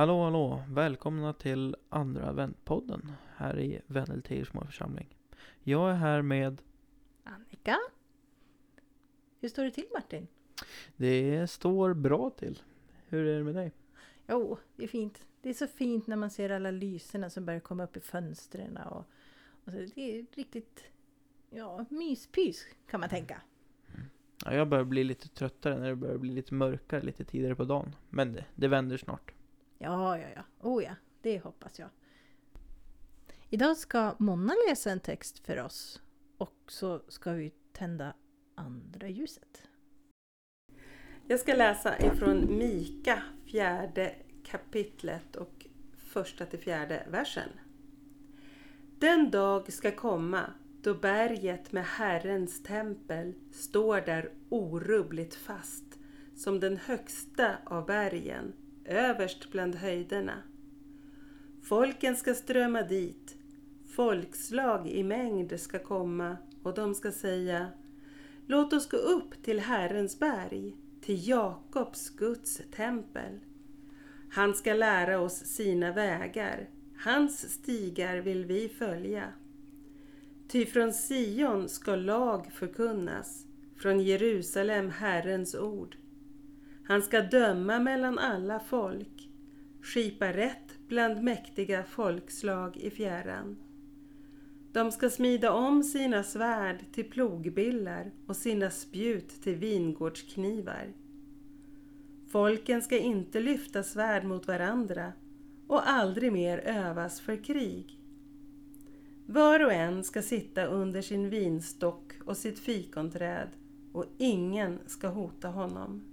Hallå hallå! Välkomna till andra adventpodden här i Vendeltiers församling. Jag är här med... Annika? Hur står det till Martin? Det står bra till. Hur är det med dig? Jo, det är fint. Det är så fint när man ser alla lyserna som börjar komma upp i fönstren. Och, och så, det är riktigt ja, myspys kan man tänka. Ja, jag börjar bli lite tröttare när det börjar bli lite mörkare lite tidigare på dagen. Men det, det vänder snart. Ja, ja, ja. Oh ja, det hoppas jag. Idag ska Monna läsa en text för oss. Och så ska vi tända andra ljuset. Jag ska läsa ifrån Mika, fjärde kapitlet och första till fjärde versen. Den dag ska komma då berget med Herrens tempel står där orubbligt fast som den högsta av bergen, överst bland höjderna. Folken ska strömma dit, folkslag i mängd ska komma och de ska säga Låt oss gå upp till Herrens berg, till Jakobs Guds tempel. Han ska lära oss sina vägar, hans stigar vill vi följa. Ty från Sion ska lag förkunnas, från Jerusalem Herrens ord. Han ska döma mellan alla folk, skipa rätt bland mäktiga folkslag i fjärran. De ska smida om sina svärd till plogbillar och sina spjut till vingårdsknivar. Folken ska inte lyfta svärd mot varandra och aldrig mer övas för krig. Var och en ska sitta under sin vinstock och sitt fikonträd och ingen ska hota honom.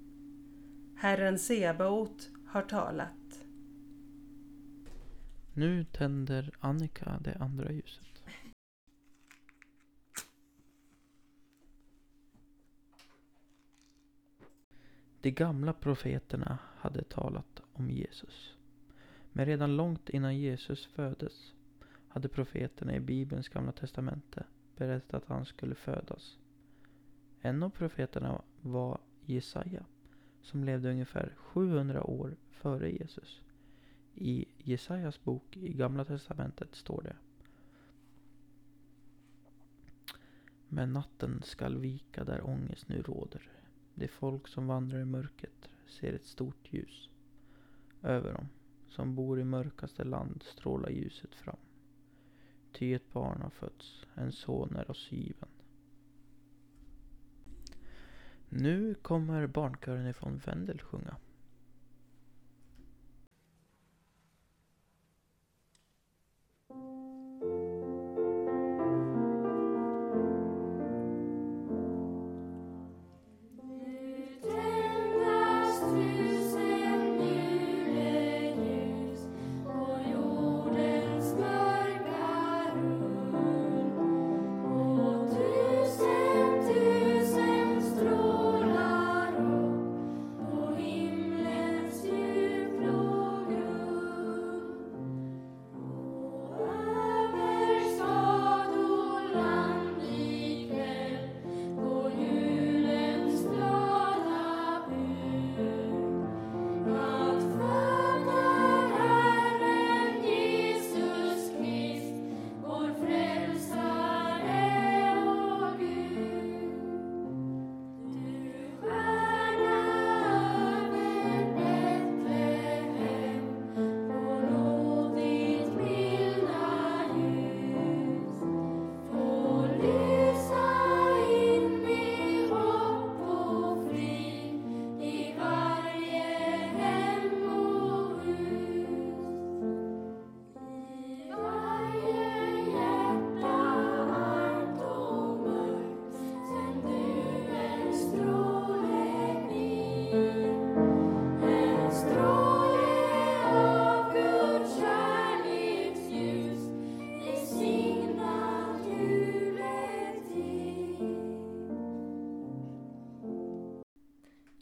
Herren Sebaot har talat. Nu tänder Annika det andra ljuset. De gamla profeterna hade talat om Jesus. Men redan långt innan Jesus föddes hade profeterna i Bibelns gamla testamente berättat att han skulle födas. En av profeterna var Jesaja som levde ungefär 700 år före Jesus. I Jesajas bok i Gamla Testamentet står det Men natten skall vika där ångest nu råder. Det folk som vandrar i mörkret ser ett stort ljus. Över dem, som bor i mörkaste land, strålar ljuset fram. Ty ett barn har fötts, en son är oss given. Nu kommer barnkören ifrån Vendel sjunga.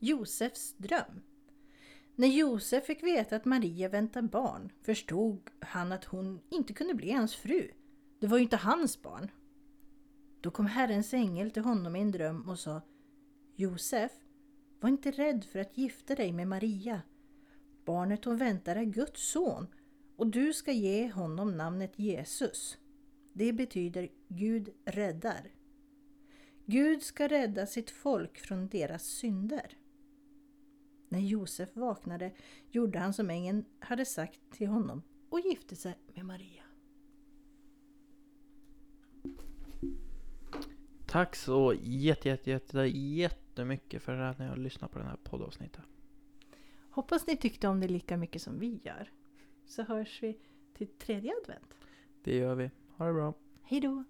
Josefs dröm. När Josef fick veta att Maria väntade barn förstod han att hon inte kunde bli hans fru. Det var ju inte hans barn. Då kom Herrens ängel till honom i en dröm och sa Josef, var inte rädd för att gifta dig med Maria. Barnet hon väntar är Guds son och du ska ge honom namnet Jesus. Det betyder Gud räddar. Gud ska rädda sitt folk från deras synder. När Josef vaknade gjorde han som ängeln hade sagt till honom och gifte sig med Maria. Tack så jätte, jätte, jätte, jättemycket för att ni har lyssnat på den här poddavsnittet. Hoppas ni tyckte om det lika mycket som vi gör. Så hörs vi till tredje advent. Det gör vi. Ha det bra. Hej då!